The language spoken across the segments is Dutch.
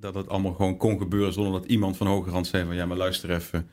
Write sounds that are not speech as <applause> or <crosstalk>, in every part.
dat het allemaal gewoon kon gebeuren zonder dat iemand van hoge rand zei van ja, maar luister even.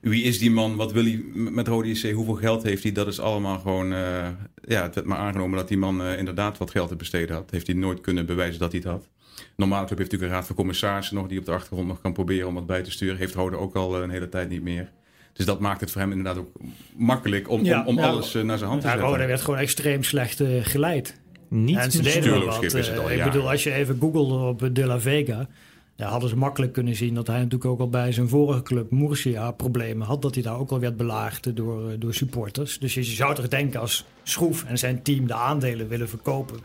Wie is die man? Wat wil hij met Rode JC? Hoeveel geld heeft hij? Dat is allemaal gewoon... eh, ja, het werd maar aangenomen dat die man eh, inderdaad wat geld te besteden had. Heeft hij nooit kunnen bewijzen dat hij het had. Normaal heeft natuurlijk een raad van commissarissen nog... die op de achtergrond nog kan proberen om wat bij te sturen. Heeft Rode ook al eh, een hele tijd niet meer. Dus dat maakt het voor hem inderdaad ook makkelijk om, Ja, om, om ja. alles naar zijn hand te Ja, zetten. Roda werd gewoon extreem slecht geleid. Niet en ze deden wat. is het al eh, ik bedoel, als je even googelde op De La Vega... Ja, hadden ze makkelijk kunnen zien dat hij natuurlijk ook al bij zijn vorige club Murcia problemen had. Dat hij daar ook al werd belaagd door, eh, door supporters. Dus je zou toch denken als Schroef en zijn team de aandelen willen verkopen.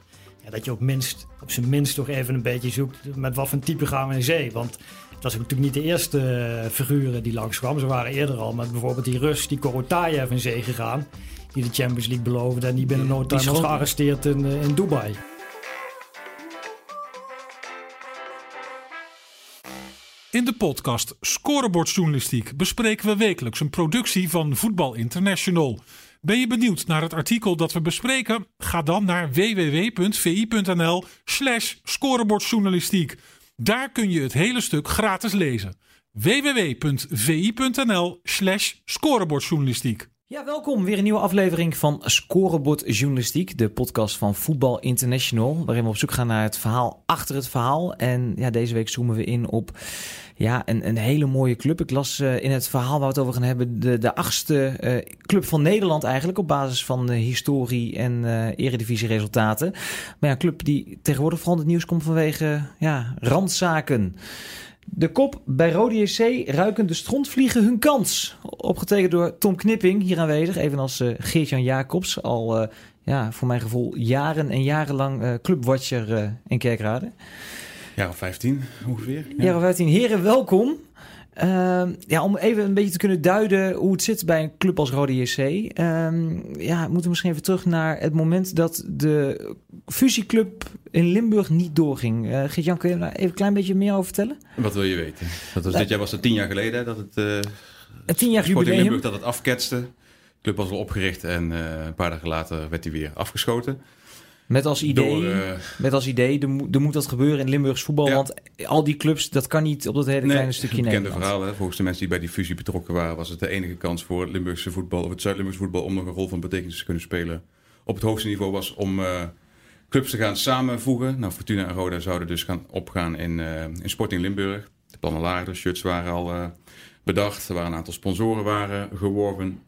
Ja, dat je op, minst, op zijn minst toch even een beetje zoekt met wat voor type gaan we in zee. Want het was natuurlijk niet de eerste eh, figuren die langskwam. Ze waren eerder al met bijvoorbeeld die Rus, die Korotayev in zee gegaan. Die de Champions League beloofde en die binnen no time was gearresteerd in, eh, in Dubai. In de podcast Scorebordjournalistiek bespreken we wekelijks een productie van Voetbal International. Ben je benieuwd naar het artikel dat we bespreken? Ga dan naar www.vi.nl slash scorebordjournalistiek. Daar kun je het hele stuk gratis lezen. www.vi.nl slash scorebordjournalistiek. Ja, welkom. Weer een nieuwe aflevering van Scorebord Journalistiek, de podcast van Voetbal International, waarin we op zoek gaan naar het verhaal achter het verhaal. En ja, deze week zoomen we in op ja, een, een hele mooie club. Ik las eh, in het verhaal waar we het over gaan hebben, de, de achtste eh, club van Nederland eigenlijk, op basis van de historie en eh eredivisie-resultaten. Maar ja, een club die tegenwoordig vooral in het nieuws komt vanwege ja, randzaken. De kop bij Rode JC ruiken de strontvliegen hun kans. Opgetekend door Tom Knipping, hier aanwezig. Evenals Geert-Jan Jacobs. Al, eh, ja, voor mijn gevoel, jaren en jarenlang eh clubwatcher in Kerkrade. Jaar of 15 ongeveer. Ja. Jaren 15. Heren, welkom. Ehm, ja, om even een beetje te kunnen duiden hoe het zit bij een club als Rode JC. Ehm, ja, we moeten misschien even terug naar het moment dat de fusieclub in Limburg niet doorging. Eh Geert-Jan, kun je daar even een klein beetje meer over vertellen? Wat wil je weten? Dat was, dit jaar was het tien jaar geleden dat het... eh Het jubileum. Limburg dat het afketste. De club was al opgericht en eh, een paar dagen later werd hij weer afgeschoten. Met als idee, Door, eh, met als idee er, moet- er moet dat gebeuren in Limburgs voetbal. Ja. Want al die clubs, dat kan niet op dat hele kleine stukje bekende Nederland. verhaal. Hè? Volgens de mensen die bij die fusie betrokken waren, was het de enige kans voor het Limburgse voetbal of het Zuid-Limburgse voetbal om nog een rol van betekenis te kunnen spelen. Op het hoogste niveau was om eh, clubs te gaan samenvoegen. Nou, Fortuna en Roda zouden dus gaan opgaan in, eh, in Sporting Limburg. De plannen lagen, de shirts waren al bedacht. Er waren een aantal sponsoren waren geworven.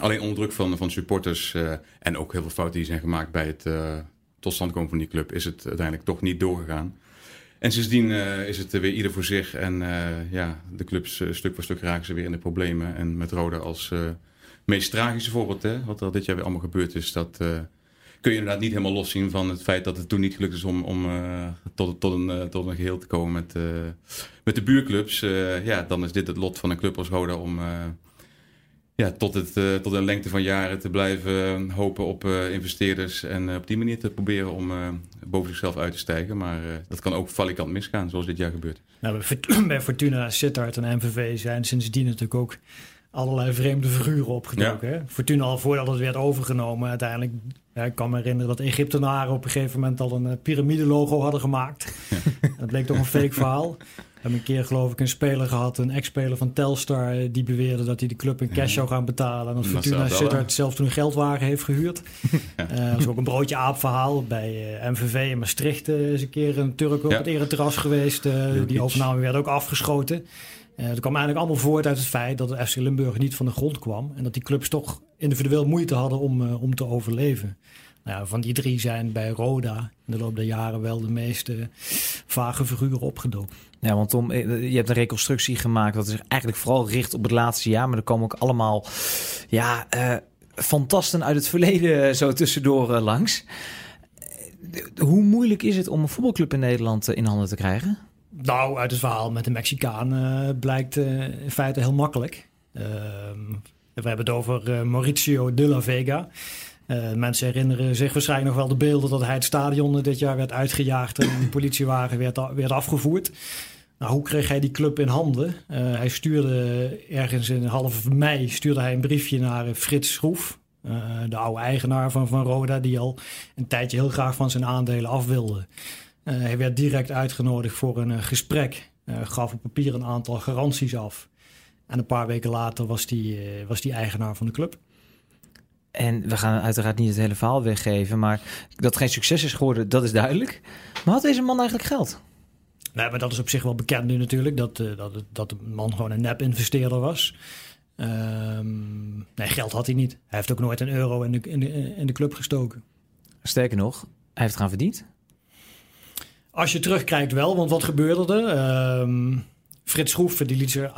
Alleen onder druk van, van supporters en ook heel veel fouten die zijn gemaakt bij het tot stand komen van die club, is het uiteindelijk toch niet doorgegaan. En sindsdien eh, is het weer ieder voor zich. En eh, ja, de clubs eh, stuk voor stuk raken ze weer in de problemen. En met Roda als meest tragische voorbeeld, hè, wat er dit jaar weer allemaal gebeurd is, dat kun je inderdaad niet helemaal loszien van het feit dat het toen niet gelukt is om, om tot, tot, een, tot een geheel te komen met, met de buurclubs. Ja, dan is dit het lot van een club als Roda om ja, tot, het, eh, tot een lengte van jaren te blijven hopen op eh, investeerders. En eh, op die manier te proberen om eh, boven zichzelf uit te stijgen. Maar eh, dat kan ook valikant misgaan, zoals dit jaar gebeurt. Nou, bij Fort- <clears throat> bij Fortuna, Sittard en MVV zijn sindsdien natuurlijk ook allerlei vreemde figuren opgedoken. hè. Fortuna al voordat het werd overgenomen uiteindelijk. Ja, ik kan me herinneren dat Egyptenaren op een gegeven moment al een eh, piramidelogo hadden gemaakt. <laughs> Dat bleek toch een fake verhaal. Hebben een keer geloof ik een speler gehad, een ex-speler van Telstar, eh, die beweerde dat hij de club in cash zou gaan betalen. En dat Fortuna Sittard zelf toen een geldwagen heeft gehuurd. <laughs> Eh, dat is ook een broodje aap verhaal. Bij eh, MVV in Maastricht is een keer een Turk op het ereterras geweest. die overname werd ook afgeschoten. Eh dat kwam eigenlijk allemaal voort uit het feit dat het FC Limburg niet van de grond kwam. En dat die clubs toch individueel moeite hadden om, om te overleven. Nou, van die drie zijn bij Roda in de loop der jaren wel de meeste vage figuren opgedoken. Ja, want Tom, eh, je hebt een reconstructie gemaakt dat zich eigenlijk vooral richt op het laatste jaar. Maar er komen ook allemaal ja, eh, fantasten uit het verleden eh, zo tussendoor langs. Hoe moeilijk is het om een voetbalclub in Nederland in handen te krijgen? Nou, uit het verhaal met de Mexicaan blijkt in feite heel makkelijk. Ehm, we hebben het over Mauricio de la Vega. Eh, mensen herinneren zich waarschijnlijk nog wel de beelden dat hij het stadion dit jaar werd uitgejaagd en een politiewagen werd, afgevoerd. Nou, hoe kreeg hij die club in handen? Eh, hij stuurde ergens in half mei stuurde hij een briefje naar eh, Frits Schroef, eh, de oude eigenaar van, van Roda, die al een tijdje heel graag van zijn aandelen af wilde. hij werd direct uitgenodigd voor een gesprek. gaf op papier een aantal garanties af. En een paar weken later was die, was die eigenaar van de club. En we gaan uiteraard niet het hele verhaal weggeven, maar dat het geen succes is geworden, dat is duidelijk. Maar had deze man eigenlijk geld? Nee, maar dat is op zich wel bekend nu natuurlijk, dat, uh, dat, dat de man gewoon een nep-investeerder was. Um, nee, geld had hij niet. Hij heeft ook nooit een euro in de, in de, in de club gestoken. Sterker nog, hij heeft gaan verdiend. Als je terugkijkt wel, want wat gebeurde er? Um, Frits Schroef die liet zich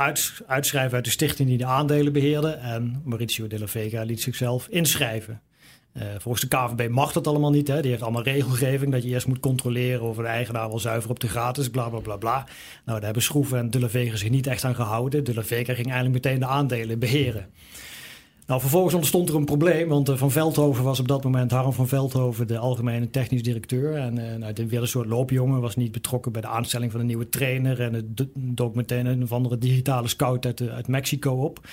uitschrijven uit de stichting die de aandelen beheerde. En Mauricio de la Vega liet zichzelf inschrijven. Uh, volgens de KVB mag dat allemaal niet. Hè. Die heeft allemaal regelgeving dat je eerst moet controleren of de eigenaar wel zuiver op de gratis, bla bla bla bla. Nou, daar hebben Schroef en De La Vega zich niet echt aan gehouden. De La Vega ging eigenlijk meteen de aandelen beheren. Nou, vervolgens ontstond er een probleem, want uh, Van Veldhoven was op dat moment, Harm van Veldhoven, de algemene technisch directeur. En uh, nou, weer een soort loopjongen, was niet betrokken bij de aanstelling van een nieuwe trainer. En het dook meteen een of andere digitale scout uit, uit Mexico op.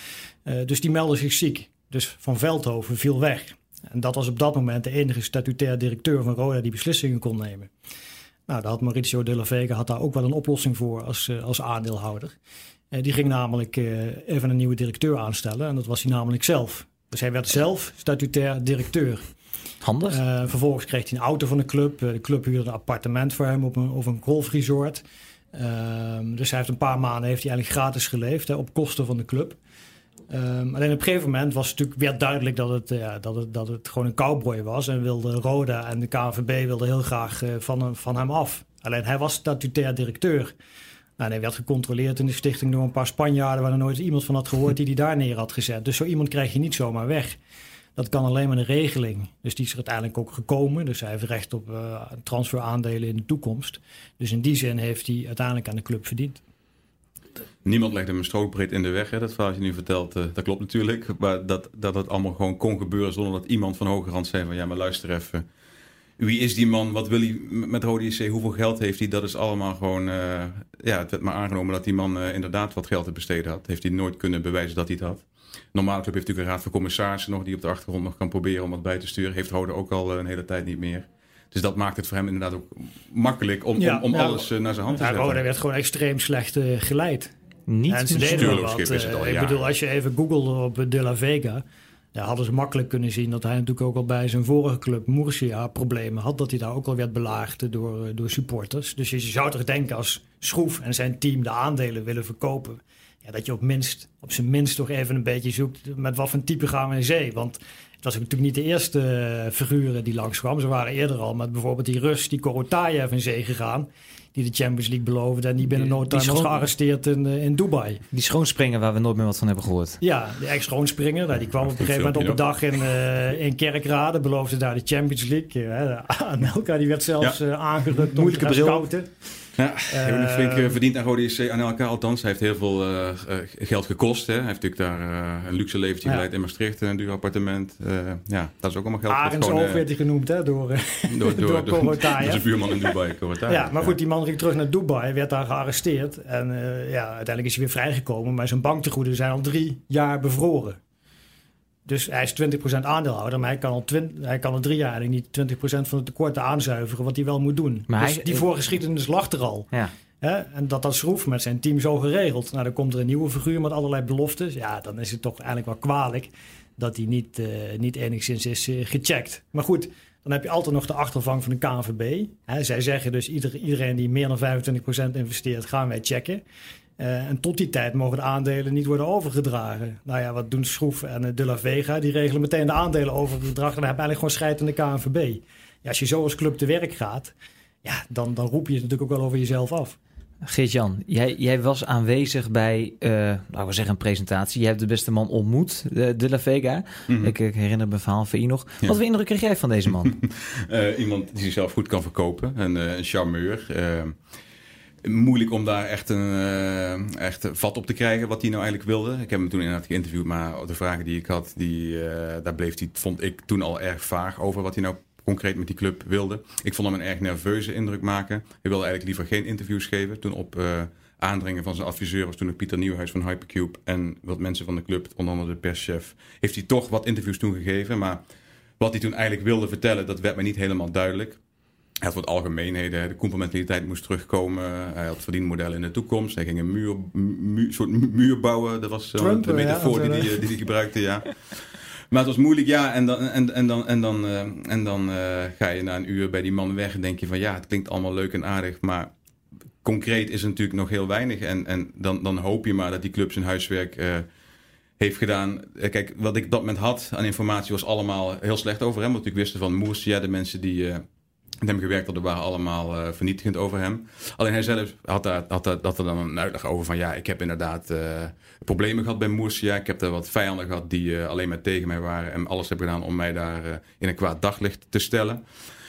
dus die meldde zich ziek. Dus Van Veldhoven viel weg. En dat was op dat moment de enige statutair directeur van Roda die beslissingen kon nemen. Nou, daar had Mauricio de la Vega had daar ook wel een oplossing voor als, als aandeelhouder. Eh, die ging namelijk eh, even een nieuwe directeur aanstellen. En dat was hij namelijk zelf. Dus hij werd zelf statutair directeur. Handig. Uh, vervolgens kreeg hij een auto van de club. de club huurde een appartement voor hem op een, op een golfresort. Ehm, dus hij heeft een paar maanden heeft hij eigenlijk gratis geleefd hè, op kosten van de club. Um, alleen op een gegeven moment was het natuurlijk weer duidelijk dat het, uh, dat het, dat het gewoon een cowboy was. En wilde Roda en de KNVB wilden heel graag uh, van, van hem af. Alleen hij was statutair directeur. Nou, hij werd gecontroleerd in de stichting door een paar Spanjaarden waar er nooit iemand van had gehoord die die daar neer had gezet. Dus zo iemand krijg je niet zomaar weg. Dat kan alleen met een regeling. Dus die is er uiteindelijk ook gekomen. Dus hij heeft recht op uh, transferaandelen in de toekomst. Dus in die zin heeft hij uiteindelijk aan de club verdiend. Niemand legde hem een strookbreed in de weg. Hè? Dat verhaal je nu vertelt, uh, dat klopt natuurlijk. Maar dat, dat het allemaal gewoon kon gebeuren zonder dat iemand van hoge rand zei van... ja, maar luister even, wie is die man? Wat wil hij met Rode JC? Hoeveel geld heeft hij? Dat is allemaal gewoon... Uh, ja, het werd maar aangenomen dat die man uh, inderdaad wat geld te besteden had. Heeft hij nooit kunnen bewijzen dat hij het had. Normaal club heeft natuurlijk een raad van commissarissen nog... die op de achtergrond nog kan proberen om wat bij te sturen. Heeft Rode ook al uh, een hele tijd niet meer. Dus dat maakt het voor hem inderdaad ook makkelijk om, ja, om, alles naar zijn hand te ja, zetten. Rode werd gewoon extreem slecht geleid. Niet en ze deden wat. Is het al, ik bedoel, als je even googelde op De La Vega ja, hadden ze makkelijk kunnen zien dat hij natuurlijk ook al bij zijn vorige club Murcia problemen had. Dat hij daar ook al werd belaagd door, door supporters. Dus je zou toch denken als Schroef en zijn team de aandelen willen verkopen. Ja, dat je op, minst, op zijn minst toch even een beetje zoekt met wat voor type gaan we in zee. Want het was natuurlijk niet de eerste uh, figuren die langskwam. Ze waren eerder al met bijvoorbeeld die Rus, die Korotayev in zee gegaan die de Champions League beloofde. En die binnen no time was gearresteerd in, uh, in Dubai. Die schoonspringer waar we nooit meer wat van hebben gehoord. Ja, de ex-schoonspringer. Nou, die kwam op een gegeven moment op een dag in, uh, in Kerkrade. Beloofde daar de Champions League. Uh, <laughs> Anelka die werd zelfs ja. aangerukt om te scouten. Ja, hij heeft flink uh, verdiend aan Rode JC, aan elkaar althans. Hij heeft heel veel uh, geld gekost. Hè. Hij heeft natuurlijk daar uh, een luxe leventje ja. geleid in Maastricht, een duur appartement. ja, dat is ook allemaal geld. Arends Hoofd werd hij genoemd hè, door, <laughs> door, door, door, zijn buurman in Dubai. Ja, maar goed, die man ging terug naar Dubai, werd daar gearresteerd. En ja, uiteindelijk is hij weer vrijgekomen. Maar zijn banktegoeden zijn al drie jaar bevroren. Dus hij is 20% aandeelhouder, maar hij kan al, 20, hij kan al drie jaar niet 20% van het tekort aanzuiveren, wat hij wel moet doen. Maar dus hij, die voorgeschiedenis lag er al. Ja. Hè? En dat dat schroef met zijn team zo geregeld. Nou, dan komt er een nieuwe figuur met allerlei beloftes. Ja, dan is het toch eigenlijk wel kwalijk dat hij niet, uh, niet enigszins is uh, gecheckt. Maar goed, dan heb je altijd nog de achtervang van de KNVB. Hè, zij zeggen dus ieder, iedereen die meer dan 25% investeert, gaan wij checken. Uh, en tot die tijd mogen de aandelen niet worden overgedragen. Nou ja, wat doen Schroef en De La Vega? Die regelen meteen de aandelen overgedragen. En dan heb je eigenlijk gewoon strijd in de KNVB. Ja, als je zo als club te werk gaat, ja, dan, dan roep je het natuurlijk ook wel over jezelf af. Geert-Jan, jij, jij was aanwezig bij, uh, laten we zeggen, een presentatie. Je hebt de beste man ontmoet, de, de La Vega. Mm -hmm. ik, ik, herinner me verhaal van je nog. Ja. Wat voor indruk kreeg jij van deze man? uh, <laughs> iemand die zichzelf goed kan verkopen. Een, uh, een charmeur moeilijk om daar echt een uh, echt vat op te krijgen wat hij nou eigenlijk wilde. Ik heb hem toen inderdaad geïnterviewd, maar de vragen die ik had, die, uh, daar bleef hij, vond ik toen al erg vaag over wat hij nou concreet met die club wilde. Ik vond hem een erg nerveuze indruk maken. Hij wilde eigenlijk liever geen interviews geven. Toen op uh, aandringen van zijn adviseur was toen ook Pieter Nieuwhuis van Hypercube en wat mensen van de club, onder andere de perschef, heeft hij toch wat interviews toen gegeven. Maar wat hij toen eigenlijk wilde vertellen, dat werd mij niet helemaal duidelijk. Hij had wat algemeenheden. De Koempelmentaliteit moest terugkomen. Hij had verdienmodellen in de toekomst. Hij ging een muur, mu, soort muur bouwen. Dat was Trump, de metafoor ja, die hij die, die gebruikte, ja. Maar het was moeilijk, ja. En dan, en, en dan, en dan, uh, en dan uh, ga je na een uur bij die man weg en denk je van ja, het klinkt allemaal leuk en aardig. Maar concreet is er natuurlijk nog heel weinig. En, en dan, dan hoop je maar dat die club zijn huiswerk uh, heeft gedaan. Kijk, wat ik op dat moment had aan informatie was allemaal heel slecht over hem. Want ik wist van Moersia, de mensen die met hem gewerkt hadden, waren allemaal uh, vernietigend over hem. Alleen hij zelf had daar, had, daar, had er dan een uitleg over van ja, ik heb inderdaad uh, problemen gehad bij Moersia. Ik heb daar wat vijanden gehad die uh, alleen maar tegen mij waren en alles heb gedaan om mij daar in een kwaad daglicht te stellen.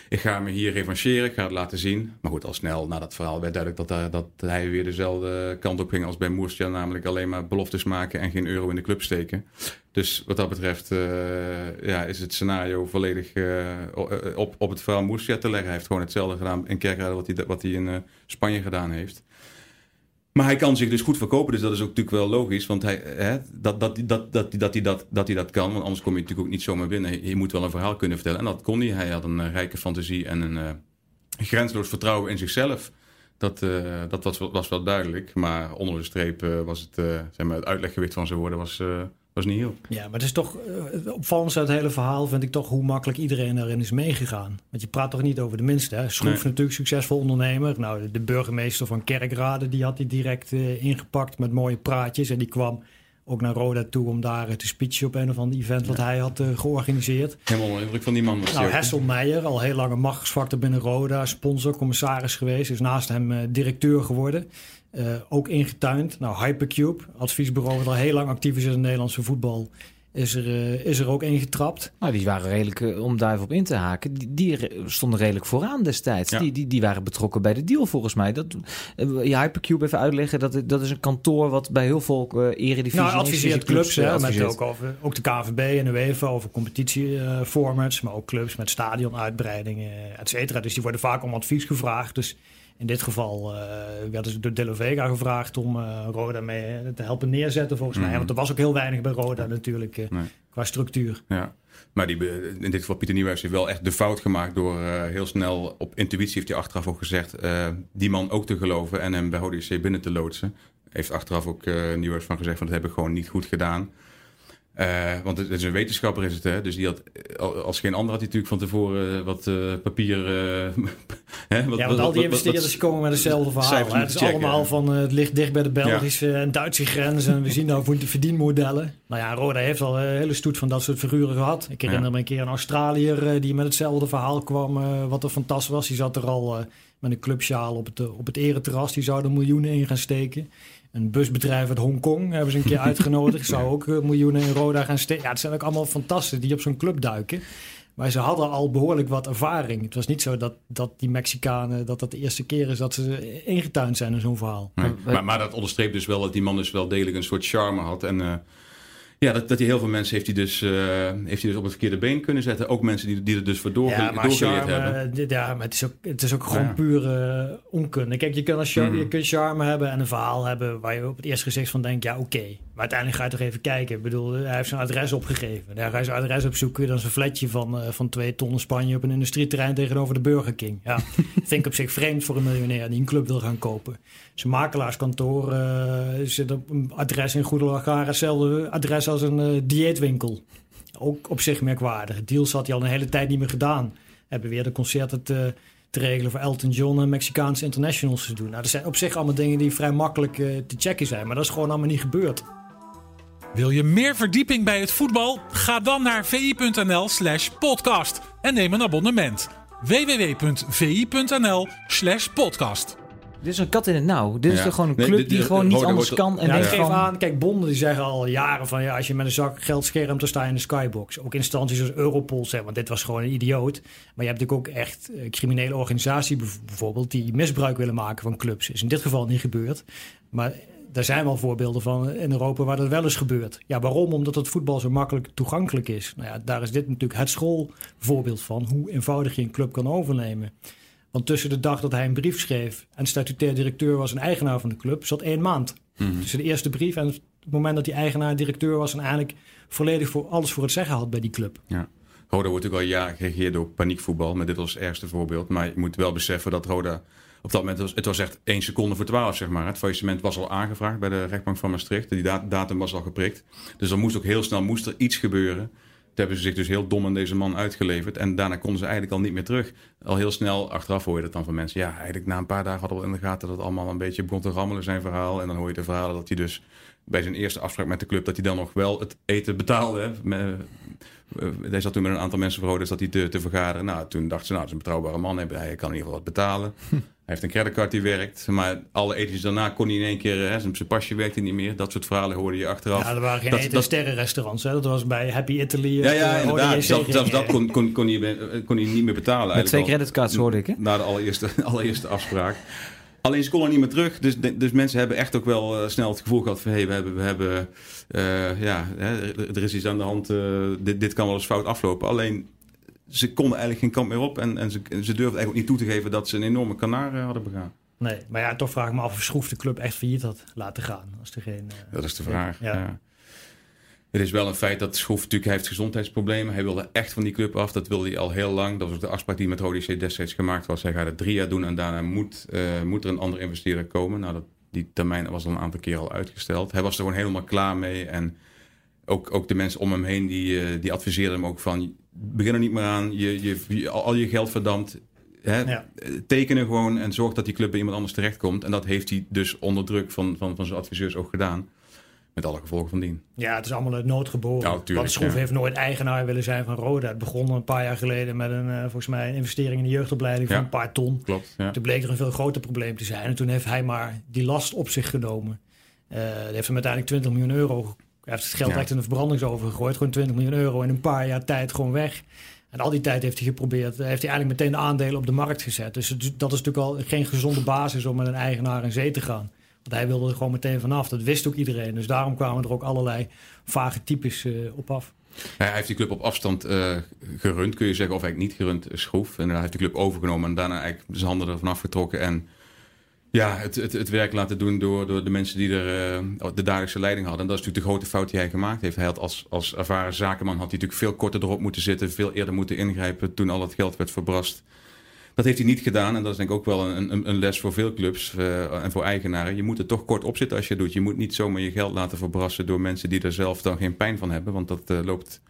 Ik ga me hier revancheren, ik ga het laten zien. Maar goed, al snel na dat verhaal werd duidelijk dat, dat hij weer dezelfde kant op ging als bij Moersia. Namelijk alleen maar beloftes maken en geen euro in de club steken. Dus wat dat betreft uh, ja, is het scenario volledig uh, op, op het verhaal Moersia te leggen. Hij heeft gewoon hetzelfde gedaan in Kerkrade wat hij, wat hij in Spanje gedaan heeft. Maar hij kan zich dus goed verkopen, dus dat is ook natuurlijk wel logisch. Want hij, hè, dat, dat, dat, dat, dat, hij dat, dat hij dat kan, want anders kom je natuurlijk ook niet zomaar binnen. Je moet wel een verhaal kunnen vertellen. En dat kon hij. Hij had een rijke fantasie en een grensloos vertrouwen in zichzelf. Dat, uh, dat was, was wel duidelijk. Maar onder de streep was het, zeg maar, het uitleggewicht van zijn woorden was, was niet heel. Ja, maar het is toch het opvallendste uit het hele verhaal vind ik toch hoe makkelijk iedereen daarin is meegegaan. Want je praat toch niet over de minste. Hè? Schroef nee. natuurlijk succesvol ondernemer. Nou, de burgemeester van Kerkrade die had hij direct ingepakt met mooie praatjes. En die kwam ook naar Roda toe om daar te speechen op een of ander event wat ja. hij had uh, georganiseerd. Helemaal onder indruk van die man. Was nou, Hessel Meijer, al heel lang een machtsfactor binnen Roda, sponsor, commissaris geweest, is naast hem uh, directeur geworden. Uh, ook ingetuind. Nou, Hypercube, adviesbureau dat al heel lang actief is in het Nederlandse voetbal, is er, uh, is er ook ingetrapt. Nou, die waren redelijk, uh, om daar even op in te haken, die, die stonden redelijk vooraan destijds. Ja. Die, die, die waren betrokken bij de deal volgens mij. Dat, uh, je Hypercube even uitleggen, dat, dat is een kantoor wat bij heel veel uh, eredivisie... Nou, adviseert clubs, clubs hè, met ook, over, ook de KVB en de UEFA over competitieformats, maar ook clubs met stadionuitbreidingen, et cetera. Dus die worden vaak om advies gevraagd. Dus in dit geval uh, werden ze door De La Vega gevraagd om uh, Roda mee te helpen neerzetten, volgens mij. Want er was ook heel weinig bij Roda natuurlijk uh, nee. qua structuur. Ja. Maar die, in dit geval Pieter Nieuwhuis heeft wel echt de fout gemaakt door heel snel op intuïtie, heeft hij achteraf ook gezegd, die man ook te geloven en hem bij HDC binnen te loodsen. Heeft achteraf ook Nieuwhuis van gezegd van dat hebben we gewoon niet goed gedaan. Uh, want het is een wetenschapper is het, hè? dus die had als geen ander had hij natuurlijk van tevoren wat uh, papier. Uh, <laughs> hè? Wat, ja, want al die investeerders komen met hetzelfde verhaal. Het is checken, allemaal van het ligt dicht bij de Belgische ja. en Duitse grens en we zien nou voor de verdienmodellen. Nou ja, Roda heeft al een hele stoet van dat soort figuren gehad. Ik herinner ja. me een keer een Australiër die met hetzelfde verhaal kwam, wat er fantastisch was. Die zat er al met een clubsjaal op het, op het ereterras. Die zouden miljoenen in gaan steken. Een busbedrijf uit Hongkong hebben ze een keer <laughs> uitgenodigd. Zou ook uh, miljoenen in Roda gaan steken. Ja, het zijn ook allemaal fantastisch die op zo'n club duiken. Maar ze hadden al behoorlijk wat ervaring. Het was niet zo dat, dat die Mexicanen, dat dat de eerste keer is dat ze ingetuind zijn in zo'n verhaal. Nee. Maar, maar, dat onderstreept dus wel dat die man dus wel degelijk een soort charme had. En uh, ja, dat, dat hij heel veel mensen heeft hij, dus, uh, heeft hij dus op het verkeerde been kunnen zetten. Ook mensen die, die er dus voor doorge ja, doorgeleerd charme, hebben. Ja, maar het is ook, het is ook gewoon ja. pure uh, onkunde. Kijk, je als charme, mm. je kunt charme hebben en een verhaal hebben waar je op het eerste gezicht van denkt, ja oké. Okay. Maar uiteindelijk ga je toch even kijken. Ik bedoel, hij heeft zijn adres opgegeven. Daar ga je zijn adres opzoeken. Dan is een flatje van, uh, van twee ton Spanje op een industrieterrein tegenover de Burger King. Ja, <laughs> vind ik op zich vreemd voor een miljonair die een club wil gaan kopen. Zijn makelaarskantoor uh, zit op een adres in Goedelaar. Hetzelfde adres als een uh, dieetwinkel. Ook op zich merkwaardig. Deals had hij al een hele tijd niet meer gedaan. Hebben weer de concerten te, te regelen voor Elton John en Mexicaanse internationals te doen. Nou, dat zijn op zich allemaal dingen die vrij makkelijk te checken zijn. Maar dat is gewoon allemaal niet gebeurd. Wil je meer verdieping bij het voetbal? Ga dan naar vi.nl slash podcast en neem een abonnement. www.vi.nl slash podcast. Dit is een kat in het nauw. Dit is ja. gewoon een club nee, die, die gewoon niet anders kan. En ja, geef van... aan, kijk, bonden die zeggen al jaren van ja, als je met een zak geld schermt, dan sta je in de skybox. Ook instanties als Europol zeggen, want dit was gewoon een idioot. Maar je hebt natuurlijk ook echt uh, criminele organisaties bijvoorbeeld die misbruik willen maken van clubs. Is in dit geval niet gebeurd. Maar daar zijn wel voorbeelden van in Europa waar dat wel eens gebeurt. Ja, waarom? Omdat het voetbal zo makkelijk toegankelijk is. Nou ja, daar is dit natuurlijk het schoolvoorbeeld van hoe eenvoudig je een club kan overnemen. Want tussen de dag dat hij een brief schreef en statutair directeur was en eigenaar van de club, zat één maand. Mm-hmm. Tussen de eerste brief en het moment dat hij eigenaar directeur was en eigenlijk volledig voor alles voor het zeggen had bij die club. Ja. Roda wordt natuurlijk al jaren geregeerd door paniekvoetbal. Maar dit was het ergste voorbeeld. Maar je moet wel beseffen dat Roda op dat moment... Was, het was echt één seconde voor twaalf, zeg maar. Het faillissement was al aangevraagd bij de rechtbank van Maastricht. Die datum was al geprikt. Dus er moest ook heel snel moest er iets gebeuren. Toen hebben ze zich dus heel dom aan deze man uitgeleverd. En daarna konden ze eigenlijk al niet meer terug. Al heel snel, achteraf hoor je dat dan van mensen. Ja, eigenlijk na een paar dagen hadden we in de gaten dat het allemaal een beetje begon te rammelen zijn verhaal. En dan hoor je de verhalen dat hij dus bij zijn eerste afspraak met de club... dat hij dan nog wel het eten betaalde. Eh, hij zat toen met een aantal mensen voor dus dat hij te, te vergaderen. Nou, toen dachten ze, nou, dat is een betrouwbare man. Hij kan in ieder geval wat betalen. <laughs> Hij heeft een creditcard die werkt. Maar alle etentjes daarna kon hij in één keer... Hè, zijn pasje werkte niet meer. Dat soort verhalen hoorde je achteraf. Ja, er waren geen dat, eten- sterrenrestaurants. Hè? Dat was bij Happy Italy. Ja, ja, eh, inderdaad. Zelfs, zelfs dat kon, kon, kon, hij, kon hij niet meer betalen. Met twee creditcards hoorde ik, hè? Na de allereerste, <laughs> allereerste afspraak. Alleen ze kon er niet meer terug. Dus, dus mensen hebben echt ook wel eh, snel het gevoel gehad van... hé, hey, we hebben, we hebben eh, ja, hè, er is iets aan de hand. eh, dit, dit kan wel eens fout aflopen. Alleen ze konden eigenlijk geen kant meer op. En, en ze, ze durfden eigenlijk ook niet toe te geven dat ze een enorme kanaar eh, hadden begaan. Nee, maar ja, toch vraag ik me af of Schroef de club echt failliet had laten gaan. Als er geen, eh, Dat is de vraag. Ja. Ja. Het is wel een feit dat Schroef natuurlijk heeft gezondheidsproblemen. Hij wilde echt van die club af. Dat wilde hij al heel lang. Dat was ook de afspraak die met Rode C destijds gemaakt was. Hij gaat het drie jaar doen en daarna moet, eh, moet er een andere investeerder komen. Nou, dat, die termijn was al een aantal keer al uitgesteld. Hij was er gewoon helemaal klaar mee. En ook, ook de mensen om hem heen die, eh, die adviseerden hem ook van... begin er niet meer aan. Je, je, je- al je geld verdampt. Hè, Ja. Tekenen gewoon en zorg dat die club bij iemand anders terechtkomt. En dat heeft hij dus onder druk van, van, van zijn adviseurs ook gedaan. Met alle gevolgen van dien. Ja, het is allemaal uit nood geboren. Ja, Want Schroef ja. heeft nooit eigenaar willen zijn van Roda. Het begon een paar jaar geleden met een, eh, volgens mij, een investering in de jeugdopleiding van een paar ton. Klopt. Toen bleek er een veel groter probleem te zijn. En toen heeft hij maar die last op zich genomen. Eh hij heeft hem uiteindelijk 20 miljoen euro. Hij heeft het geld Ja. echt in de verbrandingsoven gegooid. Gewoon 20 miljoen euro in een paar jaar tijd gewoon weg. En al die tijd heeft hij geprobeerd. eh, Heeft hij eigenlijk meteen de aandelen op de markt gezet. Dus dat is natuurlijk al geen gezonde basis om met een eigenaar in zee te gaan. Want hij wilde er gewoon meteen vanaf. Dat wist ook iedereen. Dus daarom kwamen er ook allerlei vage types eh, op af. Hij heeft die club op afstand eh, gerund, kun je zeggen, of eigenlijk niet gerund, schroef. En hij heeft de club overgenomen en daarna eigenlijk zijn handen ervan afgetrokken. En ja, het, het, het werk laten doen door, door de mensen die er eh, de dagelijkse leiding hadden. En dat is natuurlijk de grote fout die hij gemaakt heeft. Hij had als, als ervaren zakenman had hij natuurlijk veel korter erop moeten zitten, veel eerder moeten ingrijpen toen al het geld werd verbrast. Dat heeft hij niet gedaan en dat is denk ik ook wel een, een, een les voor veel clubs eh, en voor eigenaren. Je moet er toch kort op zitten als je het doet. Je moet niet zomaar je geld laten verbrassen door mensen die er zelf dan geen pijn van hebben, want dat eh, loopt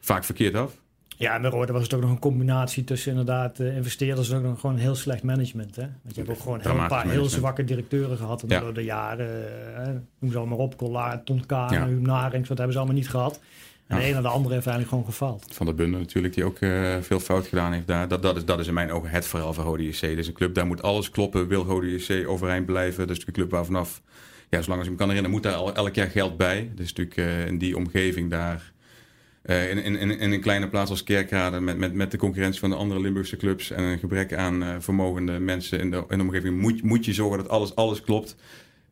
vaak verkeerd af. Ja, en bij Roda was het ook nog een combinatie tussen inderdaad eh, investeerders en ook nog gewoon heel slecht management. Hè? Want je hebt ook gewoon heel, een paar heel zwakke directeuren gehad Ja. door de jaren. eh, noem ze allemaal op, Collard, Ton Kaan, Ja. Narings, dat hebben ze allemaal niet gehad. En Ja. de een naar de andere heeft eigenlijk gewoon gefaald. Van der Bunde natuurlijk, die ook eh, veel fout gedaan heeft daar. Dat, dat, is, dat is in mijn ogen het verhaal van Rode JC. Dit is een club, daar moet alles kloppen. Wil Rode JC overeind blijven. Dat is natuurlijk een club waar vanaf, ja, zolang als ik me kan herinneren, moet daar al elk jaar geld bij. Dus natuurlijk in die omgeving daar, eh, in, in, in, een kleine plaats als Kerkrade, met, met, met de concurrentie van de andere Limburgse clubs en een gebrek aan eh, vermogende mensen in de, in de omgeving, moet, moet je zorgen dat alles, alles klopt.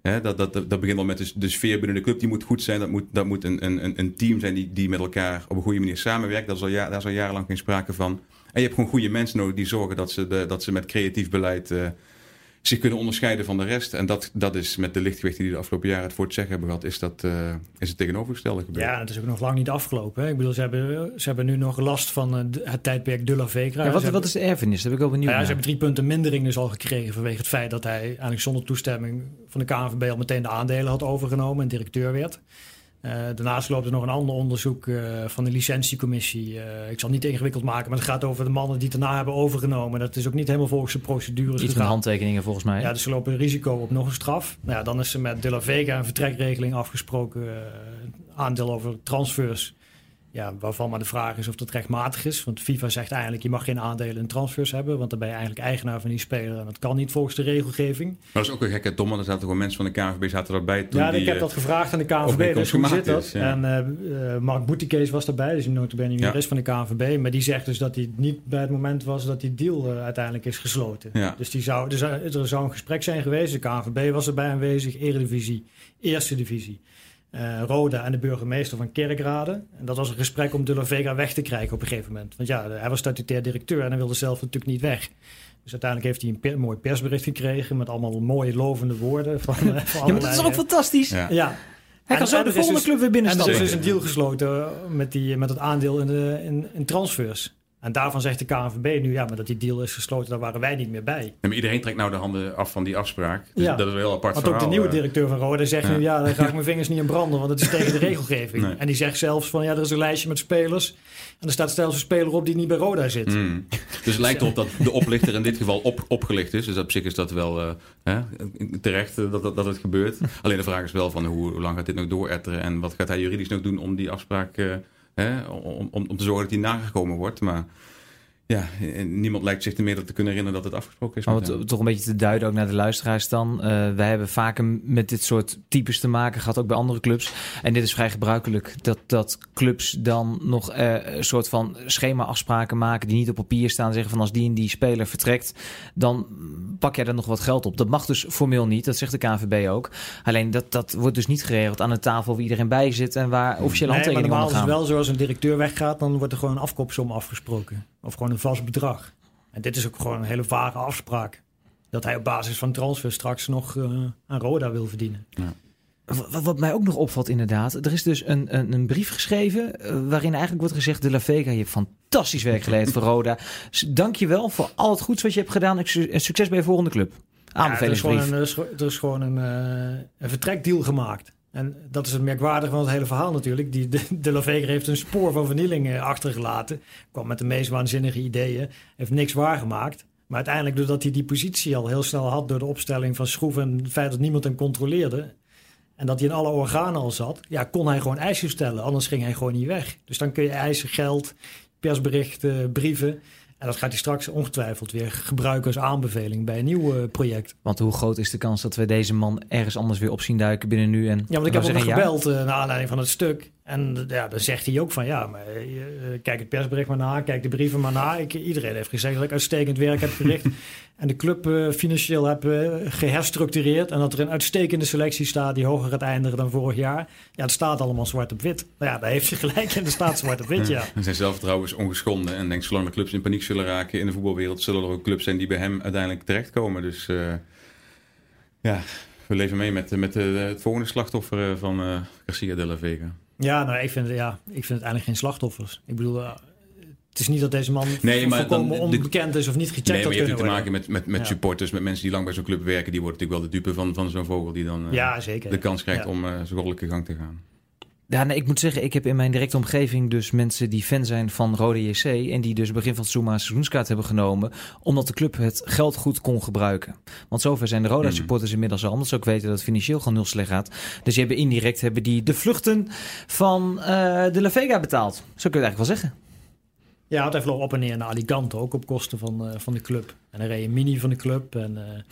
Dat, dat, dat, begint al met de, sfeer binnen de club. Die moet goed zijn. Dat moet, dat moet een, een, een team zijn die, die met elkaar op een goede manier samenwerkt. Dat is al, ja, daar is jarenlang geen sprake van. En je hebt gewoon goede mensen nodig die zorgen dat ze, de, dat ze met creatief beleid eh, zich kunnen onderscheiden van de rest. En dat, dat is met de lichtgewichten die de afgelopen jaren het voor het zeggen hebben gehad, is, dat, eh, is het tegenovergestelde gebeurd. Ja, het is ook nog lang niet afgelopen. Hè? Ik bedoel, ze hebben, ze hebben nu nog last van eh, het tijdperk de la Vegra. Ja, wat, hebben- wat is de erfenis? Daar ben ik wel benieuwd Nou ja, ze hebben drie punten mindering dus al gekregen vanwege het feit dat hij eigenlijk zonder toestemming van de KNVB al meteen de aandelen had overgenomen en directeur werd. Eh, daarnaast loopt er nog een ander onderzoek eh, van de licentiecommissie. Eh, ik zal het niet ingewikkeld maken, maar het gaat over de mannen die het daarna hebben overgenomen. Dat is ook niet helemaal volgens de procedures Iets gegaan. handtekeningen volgens mij. Ja, dus ze lopen risico op nog een straf. Nou ja, dan is er met De La Vega een vertrekregeling afgesproken. aandeel over transfers. Ja, waarvan maar de vraag is of dat rechtmatig is. Want FIFA zegt eigenlijk, je mag geen aandelen in transfers hebben. Want dan ben je eigenlijk eigenaar van die speler. En dat kan niet volgens de regelgeving. Maar dat is ook een gekke domme. Er zaten gewoon mensen van de KNVB zaten erbij toen ja, die, ik heb eh, dat gevraagd aan de KNVB. Dus hoe zit dat? is, ja. En eh, eh, Mark Boetikees was daarbij. Dus notabene Ja. jurist van de KNVB. Maar die zegt dus dat hij niet bij het moment was dat die deal eh, uiteindelijk is gesloten. Ja. Dus die zou, dus er, er zou een gesprek zijn geweest. De KNVB was erbij aanwezig. Eredivisie, Eerste Divisie. Eh, Roda en de burgemeester van Kerkrade. En dat was een gesprek om De La Vega weg te krijgen op een gegeven moment. Want ja, hij was statutair directeur en hij wilde zelf natuurlijk niet weg. Dus uiteindelijk heeft hij een per- mooi persbericht gekregen met allemaal mooie lovende woorden. Van, eh, van Ja, maar dat is toch ook fantastisch? ja. Ja, Hij kan En- zo en de volgende dus- club weer En er binnenstappen. is dus een deal gesloten met, die, met het aandeel in, de, in, in transfers. En daarvan zegt de KNVB nu, ja, maar dat die deal is gesloten, daar waren wij niet meer bij. Ja, maar iedereen trekt nou de handen af van die afspraak. Dus Ja. dat is wel apart Want ook de nieuwe eh. directeur van Roda zegt Ja. nu, ja, daar ga ik <laughs> mijn vingers niet in branden, want het is tegen de <laughs> regelgeving. Nee. En die zegt zelfs van, ja, er is een lijstje met spelers. En er staat zelfs een speler op die niet bij Roda zit. Mm. <laughs> Dus het lijkt erop dat de oplichter in dit geval op, opgelicht is. Dus op zich is dat wel eh, hè, terecht eh, dat, dat, dat het gebeurt. Alleen de vraag is wel van hoe, hoe lang gaat dit nog dooretteren en wat gaat hij juridisch nog doen om die afspraak, om, om, om te zorgen dat die nagekomen wordt. Maar ja, eh, niemand lijkt zich er meer te kunnen herinneren dat het afgesproken is. Maar met wat hem. toch een beetje te duiden ook naar de luisteraars dan. Eh, wij hebben vaker met dit soort types te maken gehad, ook bij andere clubs. En dit is vrij gebruikelijk. Dat, dat clubs dan nog eh, een soort van schema-afspraken maken die niet op papier staan. Zeggen van als die en die speler vertrekt, dan pak jij er nog wat geld op. Dat mag dus formeel niet, dat zegt de KNVB ook. Alleen dat, dat wordt dus niet geregeld aan een tafel waar iedereen bij zit en waar officiële Nee, maar handtekeningen normaal is het wel zo als een directeur weggaat, dan wordt er gewoon een afkoopsom afgesproken. Of gewoon een vast bedrag. En dit is ook gewoon een hele vage afspraak. Dat hij op basis van transfer straks nog eh, aan Roda wil verdienen. Wat, wat mij ook nog opvalt inderdaad, er is dus een, een, een brief geschreven eh, waarin eigenlijk wordt gezegd, De La Vega, je hebt fantastisch werk geleverd voor <laughs> Roda. Dank je wel voor al het goeds wat je hebt gedaan en su- en succes bij je volgende club. Ja, er, is gewoon Aanbevelingsbrief. een, er, is, gewoon- er is gewoon een, eh, een vertrekdeal gemaakt. En dat is het merkwaardige van het hele verhaal natuurlijk. Die, de, de heeft een spoor van vernieling eh, achtergelaten. Kwam met de meest waanzinnige ideeën. Heeft niks waargemaakt. Maar uiteindelijk, doordat hij die positie al heel snel had... door de opstelling van Schroef en het feit dat niemand hem controleerde... en dat hij in alle organen al zat... ja, kon hij gewoon eisen stellen. Anders ging hij gewoon niet weg. Dus dan kun je eisen geld, persberichten, brieven... En dat gaat hij straks ongetwijfeld weer gebruiken als aanbeveling bij een nieuw eh, project. Want hoe groot is de kans dat we deze man ergens anders weer op zien duiken binnen nu en... Ja, want ik heb hem gebeld eh, naar aanleiding van het stuk. En eh, ja, dan zegt hij ook van ja, maar kijk het persbericht maar na, kijk de brieven maar na. Ik, iedereen heeft gezegd dat ik uitstekend werk heb verricht. <laughs> en de club eh, financieel heb eh, geherstructureerd. En dat er een uitstekende selectie staat die hoger gaat eindigen dan vorig jaar. Ja, het staat allemaal zwart op wit. Nou ja, daar heeft hij gelijk en er staat zwart op wit, ja. <laughs> En zijn zelfvertrouwen is ongeschonden. En denkt, zolang de clubs in paniek zullen raken in de voetbalwereld, zullen er ook clubs zijn die bij hem uiteindelijk terechtkomen. Dus eh, ja, we leven mee met, met eh, het volgende slachtoffer van Garcia de la Vega. Ja, nou, ik vind, ja, ik vind het eigenlijk geen slachtoffers. Ik bedoel, het is niet dat deze man Nee, maar volkomen dan- de- onbekend is of niet gecheckt Nee, maar had je hebt te maken met, met, met Ja. supporters, met mensen die lang bij zo'n club werken. Die worden natuurlijk wel de dupe van, van zo'n vogel die dan eh, worden. Ja, zeker. de kans krijgt Ja. om eh zijn goddelijke gang te gaan. Ja, nee, ik moet zeggen, ik heb in mijn directe omgeving dus mensen die fan zijn van Rode JC... en die dus begin van het seizoen maar een seizoenskaart hebben genomen... omdat de club het geld goed kon gebruiken. Want zover zijn de Hmm. Roda-supporters inmiddels al... omdat ze ook weten dat het financieel gewoon heel slecht gaat. Dus die hebben indirect hebben die de vluchten van eh, de La Vega betaald. Zo kun je het eigenlijk wel zeggen. Ja, want hij vloog op en neer naar Alicante, ook op kosten van, eh, van de club. En hij reed een mini van de club en eh,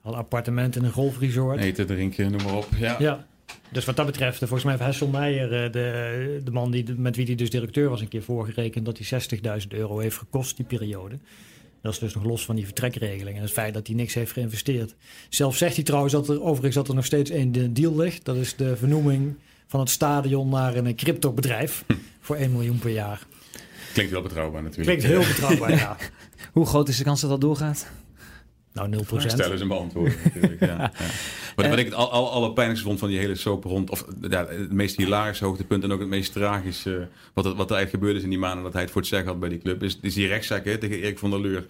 had een appartement in een golfresort. Eten, drinken, noem maar op. Ja. Ja, dus wat dat betreft, eh, volgens mij heeft Hessel Meijer, eh, de, de man die, met wie hij dus directeur was, een keer voorgerekend dat hij 60.000 euro heeft gekost die periode. Dat is dus nog los van die vertrekregeling en het feit dat hij niks heeft geïnvesteerd. Zelf zegt hij trouwens dat er overigens dat er nog steeds één deal ligt. Dat is de vernoeming van het stadion naar een cryptobedrijf voor 1 miljoen per jaar. Klinkt wel betrouwbaar natuurlijk. Klinkt heel betrouwbaar, <laughs> ja. Hoe groot is de kans dat dat doorgaat? Nou, 0 Stel eens een beantwoorden <laughs> natuurlijk. Ja, ja. Wat, wat ik het al, al, allerpijnlijkste vond van die hele soap rond, of ja, het meest hilarische hoogtepunt en ook het meest tragische, wat, er- wat er eigenlijk gebeurd is in die maanden dat hij het voor het zeggen had bij die club, is, is die rechtszaak hè, tegen Erik van der Leur.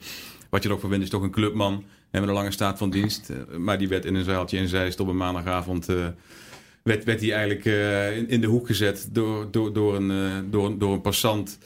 Wat je er ook van vindt, is toch een clubman hè, met een lange staat van dienst. eh, Maar die werd in een zaaltje in Zeist op een maandagavond, eh, werd, werd die eigenlijk eh, in, in de hoek gezet door, door, door, een, eh, door, een, door een passant.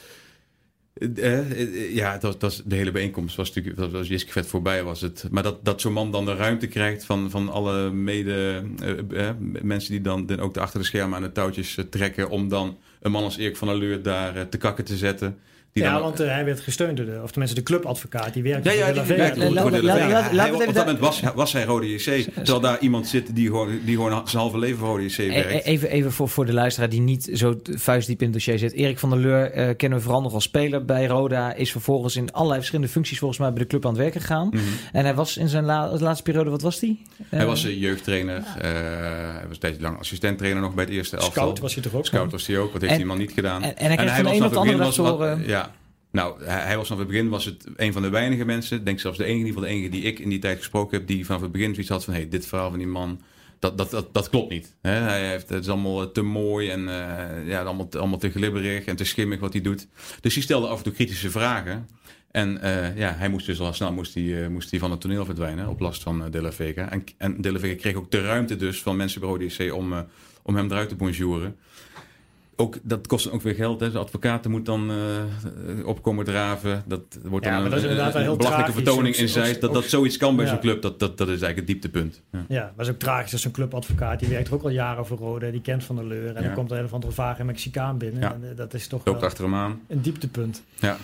Eh, eh, ja, dat, dat, de hele bijeenkomst was natuurlijk, was Jiske voorbij was het. Maar dat, dat zo'n man dan de ruimte krijgt van, van alle mede eh, eh, mensen die dan, dan ook de achter de schermen aan de touwtjes eh, trekken om dan een man als Erik van der daar eh, te kakken te zetten. Die ja, dan, want eh, hij werd gesteund door de, of tenminste de clubadvocaat, die werkte ja, ja, voor die de Hij- Op dat moment was, was hij Rode JC. Terwijl daar iemand zit die gewoon, die gewoon zijn halve leven voor Rode JC E- werkt. Even, even voor, voor de luisteraar die niet zo vuistdiep in het dossier zit. Erik van der Leur eh, kennen we vooral nog als speler bij Roda. Is vervolgens in allerlei verschillende functies volgens mij bij de club aan het werk gegaan. Mhm. En hij was in zijn la- laatste periode, wat was die? Hij was een jeugdtrainer. eh, hij was een tijdje lang assistenttrainer nog bij het eerste elftal. Scout was hij toch ook? Scout was hij ook. Wat heeft En- die man niet gedaan? en- en hij kreeg van de was een de het andere begin dag was- door, eh, Ja. Nou, hij, was vanaf het begin was het een van de weinige mensen, ik denk zelfs de enige, in ieder geval de enige die ik in die tijd gesproken heb, die vanaf het begin zoiets had van, hey, dit verhaal van die man, dat, dat, dat, dat klopt niet. Hij heeft, het is allemaal te mooi en uh, ja, allemaal, allemaal te glibberig en te schimmig wat hij doet. Dus hij stelde af en toe kritische vragen. En uh, ja, hij moest dus al snel moest hij, uh, moest hij van het toneel verdwijnen op last van De La Vega. En, en De La Vega kreeg ook de ruimte dus van mensen bij Rode om, om hem eruit te bonjouren ook, dat kost ook weer geld. Hè. De advocaten moet dan uh, opkomen draven. Dat wordt ja, dan een, dat is een, een, een belachelijke vertoning in zij. Dat, dat zoiets kan bij ja. zo'n club, dat, dat, dat is eigenlijk het dieptepunt. Ja, ja maar het is ook tragisch als zo'n clubadvocaat. Die werkt er ook al jaren voor Rode. Die kent Van de Leur. En ja. dan komt er een of andere vage Mexicaan binnen. En, uh, dat is toch Loopt achter hem aan. een dieptepunt. Ja.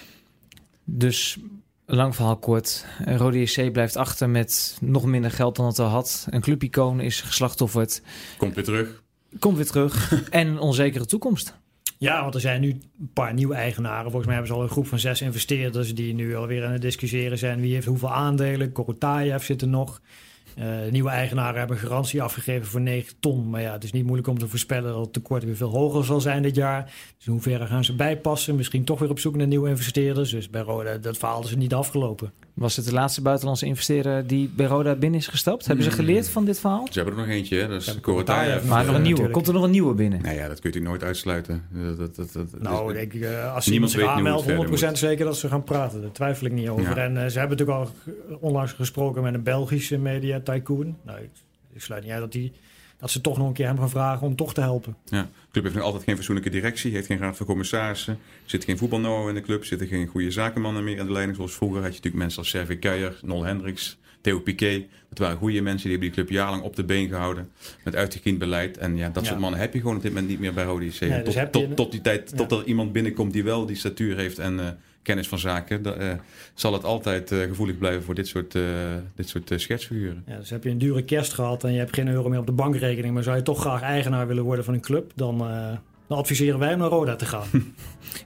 Dus lang verhaal kort. Rode JC blijft achter met nog minder geld dan het al had. Een clubicoon is geslachtofferd. Komt weer terug. Komt weer terug. <laughs> en een onzekere toekomst. Ja, want er zijn nu een paar nieuwe eigenaren. Volgens mij hebben ze al een groep van zes investeerders die nu alweer aan het discussiëren zijn. Wie heeft hoeveel aandelen? Korotayev zit er nog. Uh, nieuwe eigenaren hebben garantie afgegeven voor 9 ton. Maar ja, het is niet moeilijk om te voorspellen dat het tekort weer veel hoger zal zijn dit jaar. Dus in hoeverre gaan ze bijpassen? Misschien toch weer op zoek naar nieuwe investeerders. Dus bij Roda, dat verhaal is niet afgelopen. Was het de laatste buitenlandse investeerder die bij Roda binnen is gestapt? Hebben ze geleerd van dit verhaal? Ze hebben er nog eentje, hè? dat is. Maar nog een nieuwe. Komt er nog een nieuwe binnen? Nou ja, dat kun je nooit uitsluiten. Dat, dat, dat, dat nou, denk ik, uh, als iemand zich aanmeldt, 100% zeker dat ze gaan praten. Daar twijfel ik niet over. Ja. En uh, ze hebben natuurlijk al onlangs gesproken met een Belgische media tycoon. Nou, ik, ik sluit niet uit dat, die, dat ze toch nog een keer hem gaan vragen om toch te helpen. Ja, de club heeft nog altijd geen fatsoenlijke directie, heeft geen raad van commissarissen. Zit geen voetbalno in de club, zitten geen goede zakenmannen meer in de leiding. Zoals vroeger had je natuurlijk mensen als Servi Kuijer, Nol Hendricks, Theo Piquet. Dat waren goede mensen, die hebben die club jarenlang op de been gehouden. Met uitgekiend beleid. En ja, dat ja. soort mannen heb je gewoon op dit moment niet meer bij Rode JC. Nee, dus tot, tot, je... tot, die tijd, ja. tot er iemand binnenkomt die wel die statuur heeft en... Uh, kennis van zaken, dan, uh, zal het altijd uh, gevoelig blijven voor dit soort, uh, dit soort schetsfiguren. Ja, dus heb je een dure kerst gehad en je hebt geen euro meer op de bankrekening, maar zou je toch graag eigenaar willen worden van een club, dan, dan adviseren wij om naar Roda te gaan. <laughs>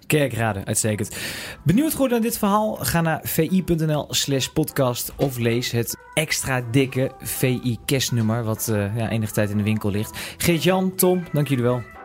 Kerkrade, uitstekend. Benieuwd geworden naar dit verhaal? Ga naar vi.nl slash podcast of lees het extra dikke VI kerstnummer wat ja, enige tijd in de winkel ligt. Geert-Jan, Tom, dank jullie wel.